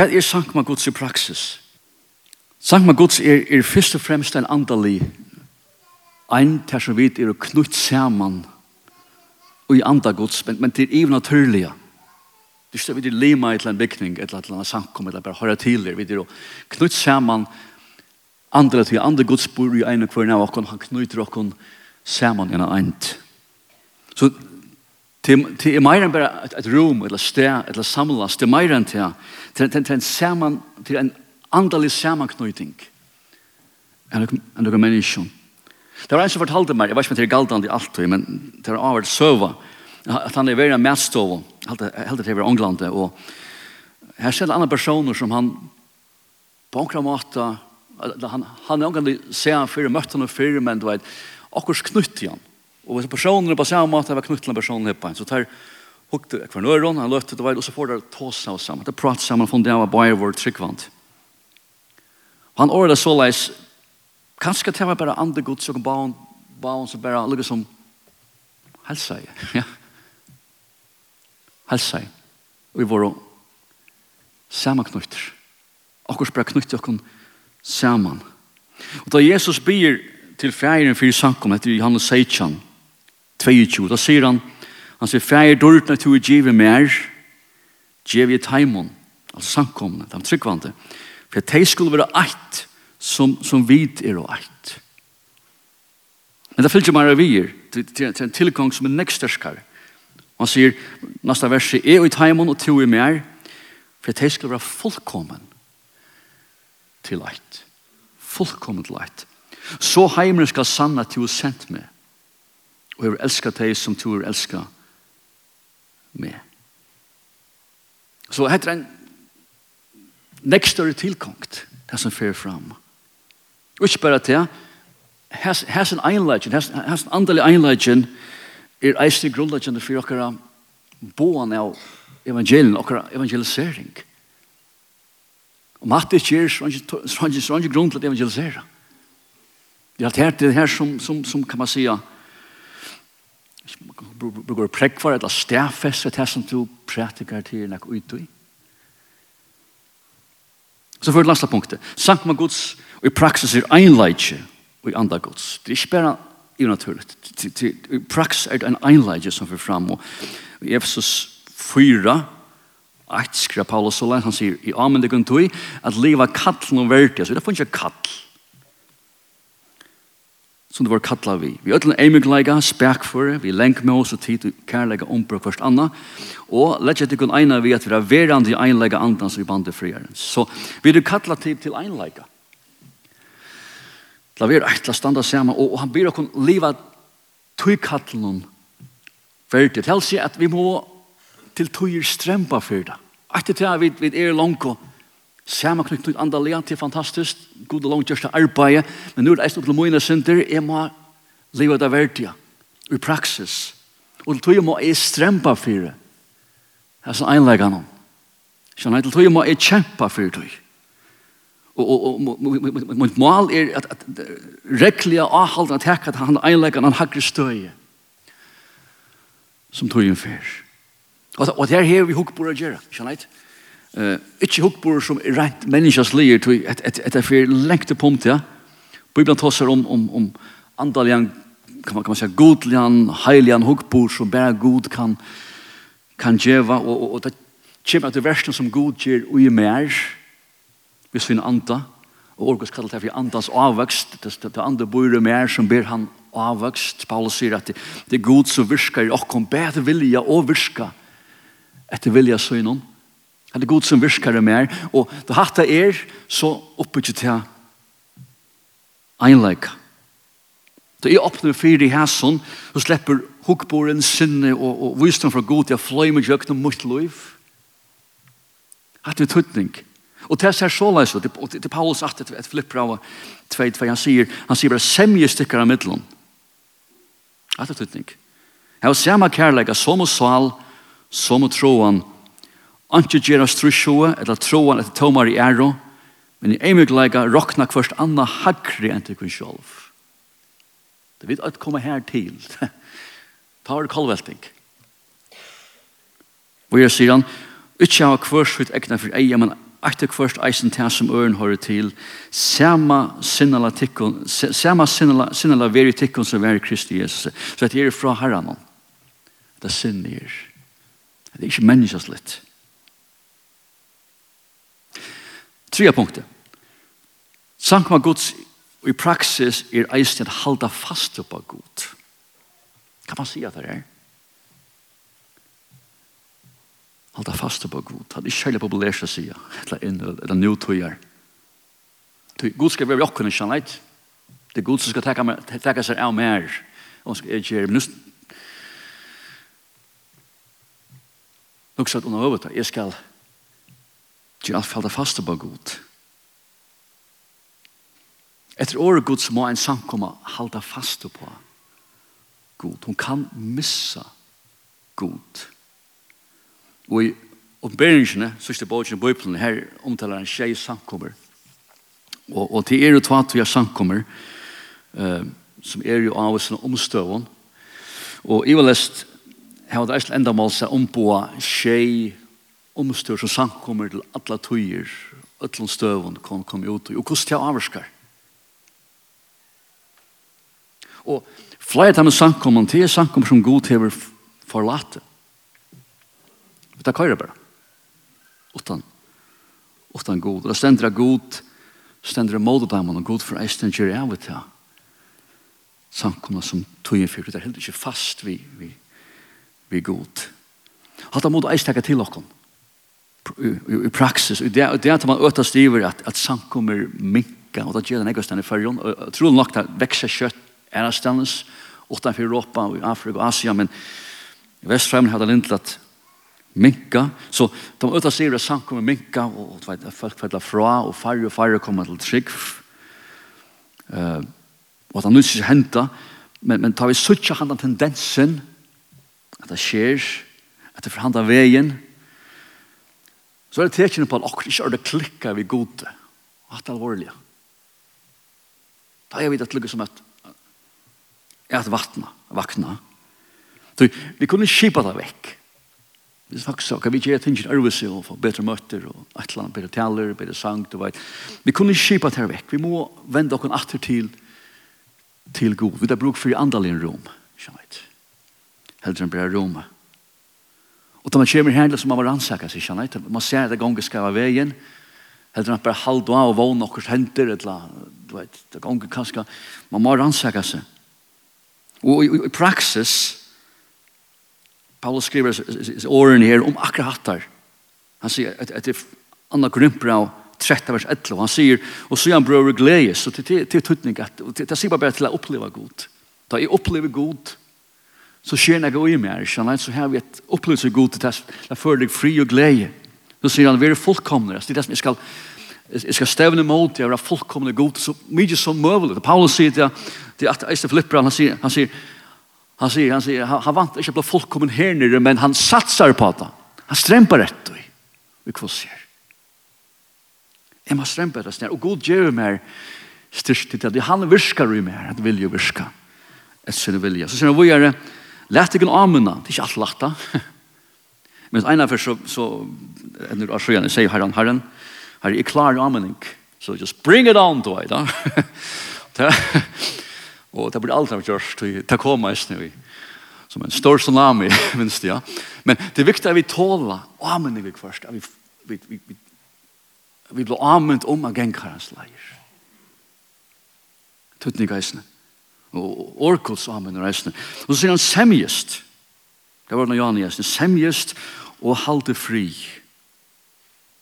Hva er sankma Guds i praksis? Sankma Guds er, er først og fremst en andalig ein ter som vidt er å knutt saman og i anda Guds, men, men til even naturlige. Du står vidt i lima i en bygning, et eller annet samkom, eller bare høyre til det. Vi vidt å knutt saman andre til andre Guds bor i en og hver nav, og han knyter okken saman en eint. Så Det er mer enn bare et et rom, eller sted, eller samlas. Det er mer enn det. Det er en saman, til en andalig samanknøyting. Enn dere mennesker. Det var en som fortalte meg, jeg vet ikke om det er galdande i alt, men det var avhvert søva, at han er veldig en mætstov, helt til å være ånglande, og her ser det andre personer som han på omkring måte, han, han er ånglande, ser han før, møtte han før, men du vet, akkurat knutt i han Og hvis personer på samme måte var knytt til en person på en, så tar hukte hver nøyron, han løtte det vei, og så får det tåsa oss sammen. Det prater sammen, for det var bare vår tryggvand. Han året så leis, kanskje det var bare andre gods og baun, baun som bare lukket som helsa i. Ja. Helsa i. Og vi var samme knytter. Akkur bare knytter oss sammen. Og da Jesus byr til fjæren fyrir sankum, etter Johannes 16, 22. Da sier han, han sier, «Fære dårtene til å give mer, give i taimon, altså samkomne, de tryggvande, for at de skulle være eit som, som vid er og eit. Men det fyllt jo mer av vi er, til, til, til en tilgang som er neksterskare. Han sier, neste verset, «Jeg og i taimon og to i mer, for at de skulle være fullkommen til eit». Fullkommen til eit. Så heimer skal sanna til å sendt meg og jeg vil elske deg som du er elska meg. Så heter en nekst tilkongt, det som fer fram. Og ikke bare til, hans en einleggen, hans en andelig einleggen, er eisne grunnleggen for okkara boan av evangelien, okkara evangelisering. Og matte ikke er sånn grunn til å evangelisere. Det er alt her, det er her som, som, som kan man sige, bruker prekvar eller det til som du prætikar til nek ut i. Så for det lasta punktet. Sankt med Guds og i praksis er einleitje og i andre Guds. Det er ikke bare i naturligt. I praksis er det en einleitje som fyrir fram og i Efesus 4 8 skriver Paulus så han sier i amen det kan tog at leva kallen og verdi. Så det får ikke kall som det var kallet vi. Vi ødelen eimigleika, spekføre, vi lenker med oss og tid til kærleika ombruk først anna, og lett til kun eina vi at vi er verande i einleika andan som vi bandet friere. Så vi er kallet tid til einleika. La vi er eitla standa saman, og, og han byr okkur liva tøykattlen verdig. Det helst at vi må til tøyer strempa fyrir det. Etter til at vi, vi er langt Samaknykt nytt andalian til fantastisk, god og langt gjørste arbeid, men nå er det eist til mine synder, jeg må leva det verdia, i praksis. Og til tog må jeg strempa for det. Det er sånn einleggan om. Skjønner, til tog må jeg kjempa for det. Og mitt mål er at, at rekliga avhalden at hekka at han einleggan han hakker støy som tog en fyr. Og det er her vi hukk på å gjøre, skjønner, skjønner, Uh, ikke hukkbor som er rent menneskens lier, et, et, et et for lengte punkt, ja. Bibelen tosser om, om, om andalian, kan man, kan man si, godlian, heilian hukkbor som bare god kan, kan djeva, og, og, og det kommer til versen som god gjør ui mer, hvis vi anda, og orkos kallet det for andas avvøkst, det, det, det andre bor mer som ber han avvøkst. Paulus sier at det, det er god som virker i okkom, bedre vilja og virka etter vilja søgnen. Det er god som virker det mer. Og det hatt er, så oppbygget til einleik. Da jeg åpner fyrir i hæsson, så slipper hukkboren, sinne og, og visdom fra god til å fløy med jøkken mot liv. Hatt er tøtning. Og det er så leis, og det er Paulus at et flipper av tveit, for han sier, han sier bare semje stykker av middelen. Hatt er tuttning. Jeg har samme kærleika som og sal, som og troan, og Anki oss trusjoe, eller troan etter tomar i æro, men i eimugleika rokna kvørst anna hagri enn til kun sjolv. Det vil at komme her til. Ta er kolvelting. Og jeg sier han, ikke ha kvørst sitt egna for eia, men etter kvørst eisen til som øren hører til, sama sinnala tikkun, sama sinnala, sinnala veri tikkun som veri Kristi Jesus. Så dette er fra herran. Det er sinner. Det er ikke menneskeslitt. Det Tredje punktet. Sankma Guds i praksis er eisen at halda fast på Gud. Kan man si at det er? Halda fast på Gud. Det er ikke heller populært å si. Eller inn, eller nå tøyer. Gud skal være okken i kjennleit. Det er Gud som skal takke seg av mer. Og skal ikke gjøre minust. Nok sagt under øvet. Jeg skal Ikke alt faller fast på god. Etter året Gud så må en samkomma halda fast på god. Hon kan missa god. Og i oppberingsene, sørste bogen i Bibelen, her omtaler en tjej samkommer. Og, og til er og tva tva samkommer, uh, som er jo av oss omstøvende, Og i var lest, her var det eisle enda mål seg om på tjej omstør som samkommer til alle tøyer, ætlån støvun kan komme ut og hvordan det avvarskar. Og flere av de samkommer, det er samkommer som god hever forlate. Vi tar køyre bare. Utan, utan god. Det stender av god, stender av dem og god for eisen gjør jeg vet det. Samkommer som tøyer fyrt, det er helt ikke fast vi, vi, vi god. Hatt av måte eisen til dere i praxis. Det är det att man øter stiver att att samkommer minka og det gjør den här gustan i förrjon. Jag tror det vekser kjøtt er är någonstans utenfor Europa och Afrika och Asien men i västfrämmen hade inte att minka. Så de öta stiver att samkommer minka och vet, folk fedler fra och färre og färre kommer till trygg. Uh, och det nu ska hända men, men tar vi suttja handa tendensen at det skjer, at det forhandlar vägen så er det tekene på at akkur ikke er det klikket vi gode. Og At det er alvorlig. Da er vi det lukket som et er at vattna, vakna. Så vi kunne skipa det vekk. Vi snakker så, kan vi gjøre ting til ærvelse og få bedre møtter og et eller annet, bedre taler, bedre sang, du vet. Vi kunne skipa det vekk. Vi må vende oss atter til til god. Vi har bruk for i andalen rom, skjønner. Heldre enn bare rommet. Og da man kommer her, så må man rannsaka seg, ikke? Man ser at det gonger skal være veien, eller man bare halv av og vågne okkurs henter, eller du vet, det gonger kanskje, man må rannsaka seg. Og i, i praksis, Paulus skriver årene her om akkurat hattar. Han sier at det er Anna Grymper av 13 vers 11, han sier, og så er han brøver gledes, så til er tøtning at, det sier bare bare til å oppleve god. Da jeg opplever god, så skjer det noe i meg, skjønner så har vi et opplevelse god til det, det fører deg fri og glede. Så sier han, vi er fullkomne, det er det som jeg skal, jeg skal stevne mot, jeg er fullkomne god, så mye som møvelig. Paulus sier til, til at Eiste Filipper, han sier, han sier, han sier, han sier, han, vant ikke å bli fullkommen her nere, men han satsar på det. Han stremper rett og vi kvosser. Jeg må strempe det snart, og god gjør meg styrst til det. Han virker i meg, han vil jo virke. Et sinne vilja. Så sier han, hvor er det? Lætt ikke en amuna, det er ikke alt lagt Men en av så, så en av sjøene sier herren, herren, herre, jeg klarer amuning. så just bring it on, du veit. Og det blir alt av gjørst, det kommer jeg snøy. Som en stor tsunami, minst ja. Men det er viktig at vi tåler amuning vi først, at vi, vi, vi, vi, vi blir amunt om av gengkarens leir. Tuttning eisne og Orkuls amen og resten. Og så sier han semjest. Det var noe Jan i resten. Semjest og halde fri.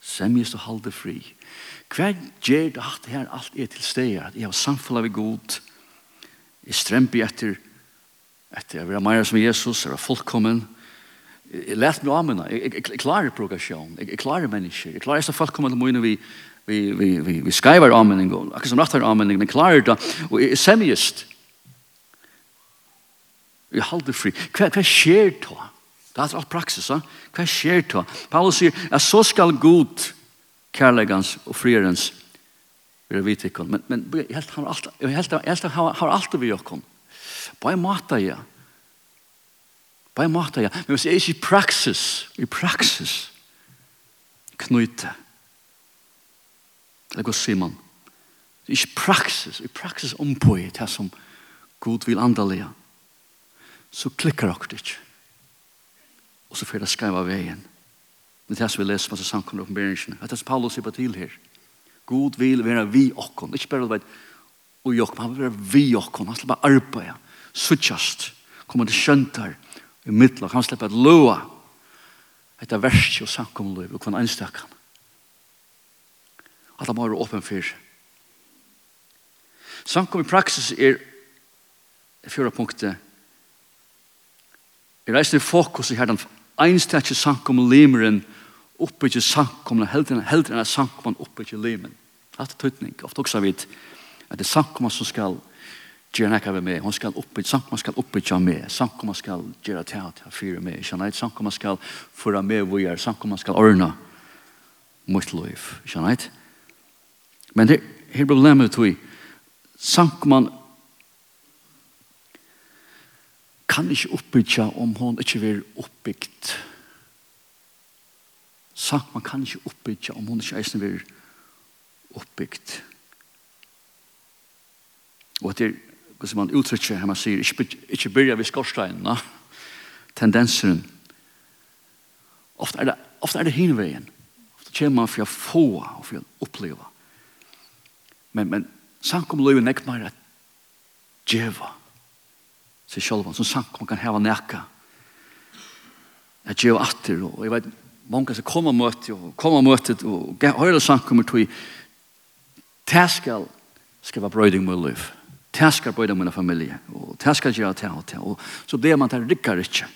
Semjest og halde fri. Hva gjør det at her alt er til steg? At jeg har samfunnet vi god. Jeg stremper etter etter jeg vil ha mer som Jesus, jeg er fullkommen. Jeg lærte meg amena. Jeg, jeg, jeg klarer progresjon. Jeg, jeg klarer mennesker. Jeg klarer jeg fullkommen til mine vi vi vi vi vi skriver amening och akkurat som rattar amening Men klarar det och är semjest Vi halder fri. Hva, hva skjer då? Det er alt praksis, ja? Hva skjer då? Paulus sier at så skal god kærleggans og frierens være vidt ikkon. Men, men jeg helt han alt, jeg helt, jeg helt han har alt vi okkon. Bare mata ja. Bare mata ja. Men hvis jeg ikke i praksis, i praksis, knyte. Det går Simon. Det er ikke praksis, i praksis ompå i det som God vil andalega så klikker dere ikke. Og så får det skreiva veien. Det er det som vi leser masse samkommer om. Det er det som Paulus sier på til her. God vil være vi okken. Ikke bare det, og jokk, men han vil være vi okken. Han slipper arbeid, suttjast, kommer til skjøntar, i midtlag. Han slipper at loa etter verset og liv. og hvordan anstak han. Alla må være åpen for. Samkommer praksis er, er fjøra punktet, Jeg reiser fokus i her den einstakje sankum limeren oppe ikke sankum, helden er sankum oppe ikke limen. Hatt tøytning, ofte også vidt at det er sankum som skal gjøre nekka ved meg, hun skal oppe, sankum skal oppe ikke av meg, sankum skal gjøre teater fyrir meg, kjenner jeg, sankum skal føre meg hvor jeg er, sankum skal ordne mot liv, kjenner jeg. Men det er problemet tog, sankum kan ikke oppbygge om hun ikke vil oppbygd. Sagt man kan ikke oppbygge om hun ikke eisen vil oppbygd. Og det er hva man uttrykker her man sier, ikke, ikke begynner vi ved skorsteinene, tendensen. Ofte er det, ofte er det hinveien. Ofte kommer man for å få og for å oppleve. Men, men sagt om løyven er ikke mer at djeva seg sjálvan, som sank man kan heva neka. Jeg gjør atter, og jeg vet, mange som kommer møte, og kommer møte, og høyre sank kommer til, det skal skrive brøyding med liv. Det skal brøyding med familie, og det skal gjøre det og det, og så blir man det rikker ikke.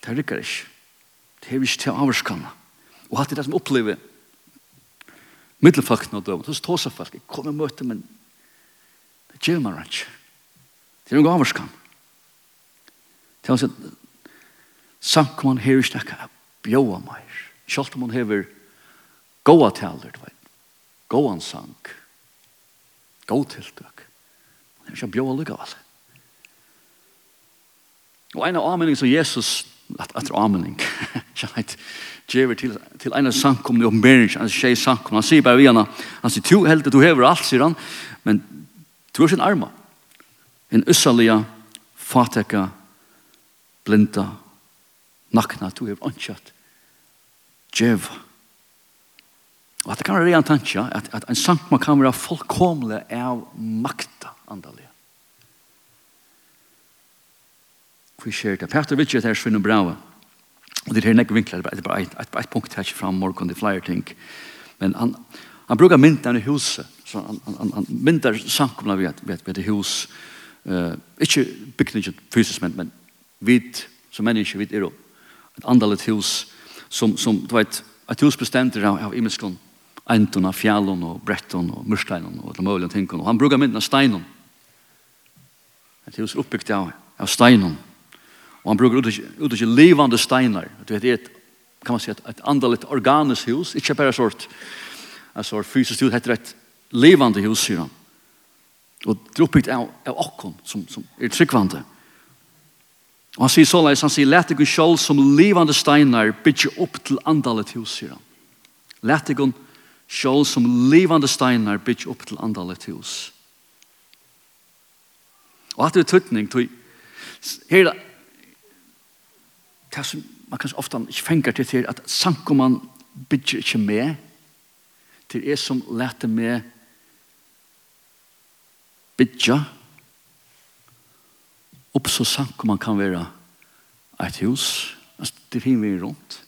Det rikker ikke. Det er ikke til avskanna. Og hatt det som opplever mittelfakten og døven, så tåsa folk, jeg kommer møte, men det gjør man ikke. Det er en gaverskan. Det er altså, sank man her i snakka bjóa meir. Sjalt om hever goa taler, du vet. Goan sank. Goa tiltøk. Hun hever ikke bjóa lukka vel. Og en av anmenning som Jesus at at anmenning. Sjalt Jever til til en sank om marriage, en tjej samkomne. Han sier bare vi henne, han sier, du heldig, du hever alt, sier han, men du er sin arma en ussalia, fateka, blinda, nakna, du hev ansjat, jev Og at det kan være en tanke at, at en sankma kan være fullkomle av makta andalig. Hvor skjer det? Peter vil ikke at brava. Og det er nekk vinkler, det er bare et, et, et punkt her fram morgen, det er flere ting. Men han, han brukar myndene i huset, så han, han, han myndar samkomna ved, ved, ved hus, Uh, ikke bygningen fysisk, men, men vid, som menneske vid er et andalet hus som, som du vet, et hus bestemter av, av imenskånd, enten av fjallon og bretton og mursteinen og alle mulige ting. Og han brukar mynden av steinen. Et hus oppbygd av, av steinen. Og han brukar ut ikke livande steinar. Du vet, et, kan man si, et, et andalet organisk hus, ikke bare sort, en sort fysisk hus, heter et livande hus, sier han. Og det er oppbygd av, av okkom som, som er tryggvande. Og han sier såleis, han sier, let ikon sjål som livande steinar bytje opp til andalet hus, sier han. Let ikon sjål som livande steinar bytje opp til andalet hus. Og at det er tøtning, tøy, her, det som man kanskje ofte ikke fengar til, til at sankoman bytje ikke med, til er som lette med bytja opp så sank man kan være et hus. Altså, det finner vi rundt.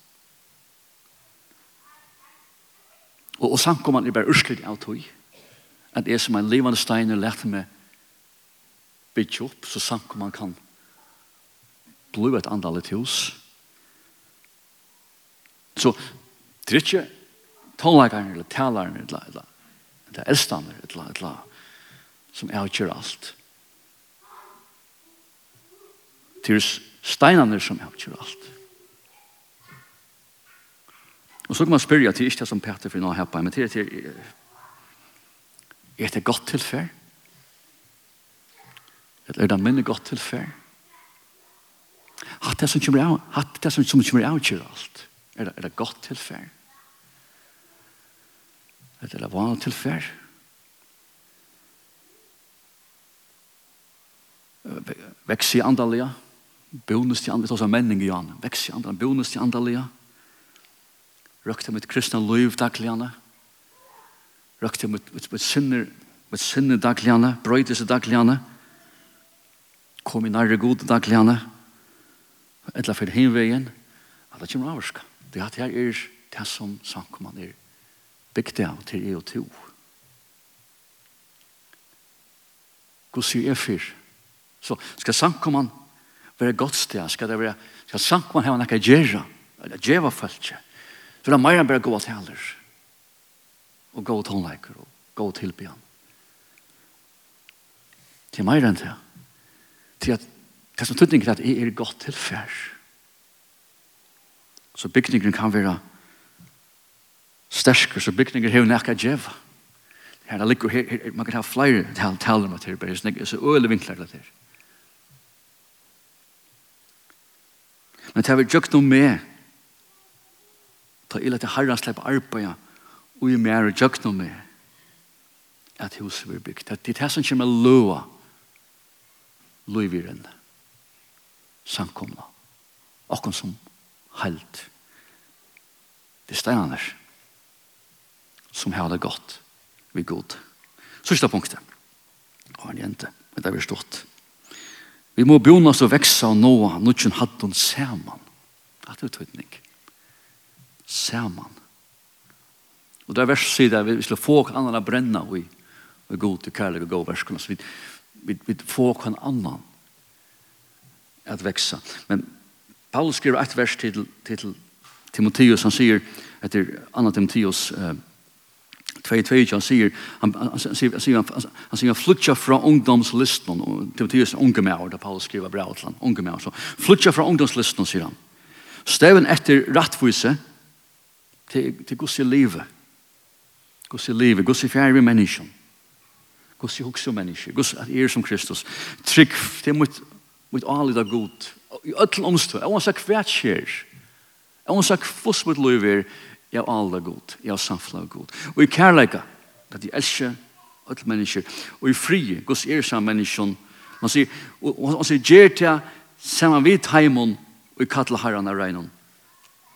Og, og sank man er bare urskelig av tog. At det er som en levende stein og lærte meg bytja opp, så sank man kan bli et andallet hus. Så det er ikke tonleikeren eller taleren eller, eller, eller, eller, eller, eller, eller, eller, eller, som avgjør alt. Det er steinene som avgjør alt. Og så kan man spørre, det er ikke det som Peter for nå her på, men det er, til, er det godt tilfell? Eller er det minne godt tilfell? Hatt det som kommer av, hatt det som, kommer av, avgjør alt. Er det, er det godt tilfell? Eller er det vanlig tilfell? vekse i andalega, bonus til andalega, sånn menning i han, vekse i andalega, bonus til andalega, røkta mitt kristna liv dagligane, røkta mitt, mitt, mitt sinner, mitt sinner dagligane, brøytese dagligane, kom i nærre god dagligane, etla fyrir heimvegin, at det kommer avvarska. Det her er det som sankumann er bygd av til e og to. Gud sier jeg fyrir, Så skal samkomman være godt sted, skal det være, skal samkomman hava nekka gjerra, eller djeva føltje, så det er meira enn bare gode taler, og gode tonleiker, og gode tilbyan. Til meira enn det, til at det som tydning er at jeg er godt tilfær. Så bygningen kan være stersker, så bygninger har nekka djeva. Her ligger, her, her, man kan ha flere taler med til, bare så øyelig vinkler det her. Men det har vi gjøkt noe med. Ta illa til herren slipper arbeid og i mer og gjøkt noe med at huset blir bygd. Det er det som kommer løa løyviren samkomna okken som heilt. Det er steinene som har det godt vi god. Sørste punktet. Og han jente, men det er vi stort. Vi må bjona oss å veksa og nåa nutjen hattun saman. At det er tøytning. Saman. Og det er vers sida vi skulle få annan a brenna og vi god til kærlig og god verskunna. Så vi, vi, vi få kan annan at veksa. Men Paulus skriver et vers til, til Timotheus. Han sier etter 2 Timotheus 1 2.2 han sier han, han, sier, han, sier, han, han sier han fra ungdomslisten og Timotheus er unge med da Paulus skriver bra til han unge med så flytja fra ungdomslisten sier han steven etter rattvise til, til Guds i livet Guds i livet Guds i fjerde mennesken Guds i hukse menneske Guds at er som Kristus. Trygg til mot mot alle da god i öll omstå jeg vil sagt hvert skjer jeg vil sagt hvordan mot livet Jeg er alle god. Jeg er samfunnet god. Og i kærleika, at jeg elsker alle mennesker. Og i frie, er samme mennesker. Man sier, og, og han sier, gjer til saman vidt heimon, og i kattla herran av regnon.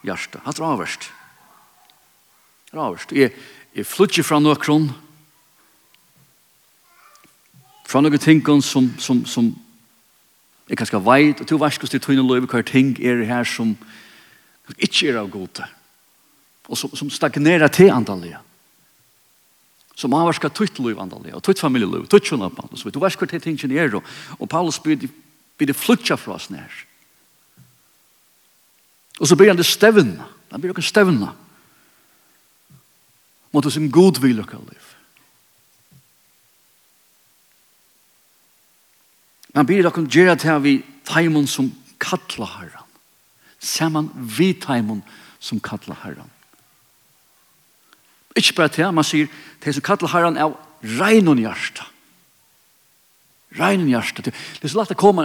Hjärsta. Hatt er avverst. Jeg, jeg flytter fra nøkron, fra noen tingene som, som, som jeg kanskje veit, og til verskos til tøyne løyve hver ting er her som ikke er av gode og som, som stagnerer til antallet. Som avvarskar tutt liv antallet, og tutt familieliv, tutt sjønnapann, og så vidt. Du varskar til tingene er, og, og Paulus byr, blir det flutja fra oss nær. Og så blir han det stevna, han blir det stevna, mot oss en god vil og liv. Men han byr okkar gjerra til vi taimon som kattla herran. Saman vi taimon som kattla herran. Ikke bare til, man sier, det som kallar herren er reinon hjärsta. Reinon hjärsta. Det er så lagt å komme,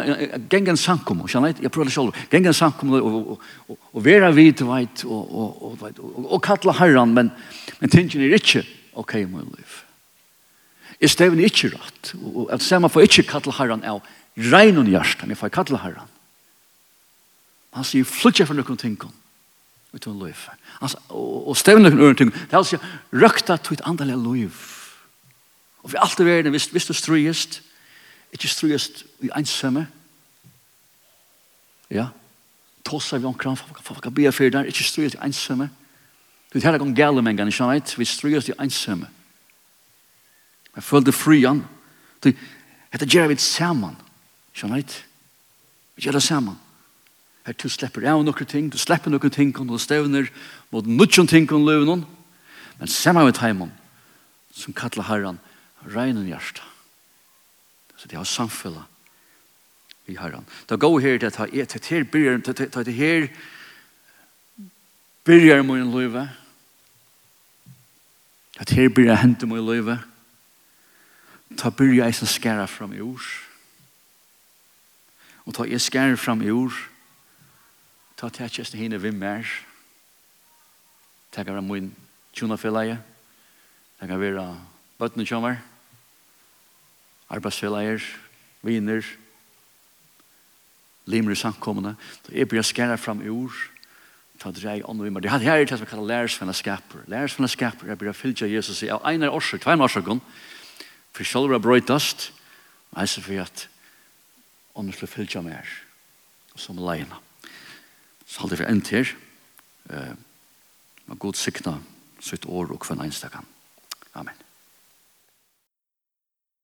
gengen sankum, og kjenner jeg prøver det selv, gengen sankum, og og, og, og vera vid, veit, og og, og, veit, og, og kallar herren, men, men tingene er ikke, ok, my liv. Jeg steven er ikke rett, og at man får ikke kallar herren er reinon hjärsta, men jeg får kallar herren. Han sier, flytja for noen tingene ut av liv. Altså, og, og stevne noen ting. Det er altså røkta til et andelig liv. Og vi alltid verden, hvis, hvis du strøyest, ikke strøyest i ensomme, ja, tåsa vi omkran, for hva be for der, ikke strøyest i ensomme. Du vet her er gong gale mengen, ikke sant, vi strøyest i ensomme. Jeg følte frian. Du, dette gjør vi sammen, ikke vet. Vi gjør det sammen. Her du slipper av noen ting, du slipper noen ting, og du stevner mot noen ting og løvnen. Men sammen med heimen, som kattler herren, regnen hjertet. Så det har samfunnet i herren. Da går her til at jeg til her byrger, til det her byrger en løve. At her byrger hente en løve. Ta byrger jeg som skærer fram i ord. Og ta jeg skærer fram i ord ta tætjast hine vi mer. Det kan være tjuna tjunafeleie. Det kan være bøttene kjommer. Arbeidsfeleier, viner, limer i samkommende. Da jeg blir skæra fram i ord, ta drei ånd og vimmer. Det her er det som kallar lærersfellesskaper. Lærersfellesskaper er blir fyllt av Jesus i av einar årsøk, tvein årsøkken, for sjølver er brøytast, men eis ser for at ånd er fyllt av mer, som leierne. Så halde vi endt her. Eh, uh, God sikna sitt år og kvann einstakann. Amen.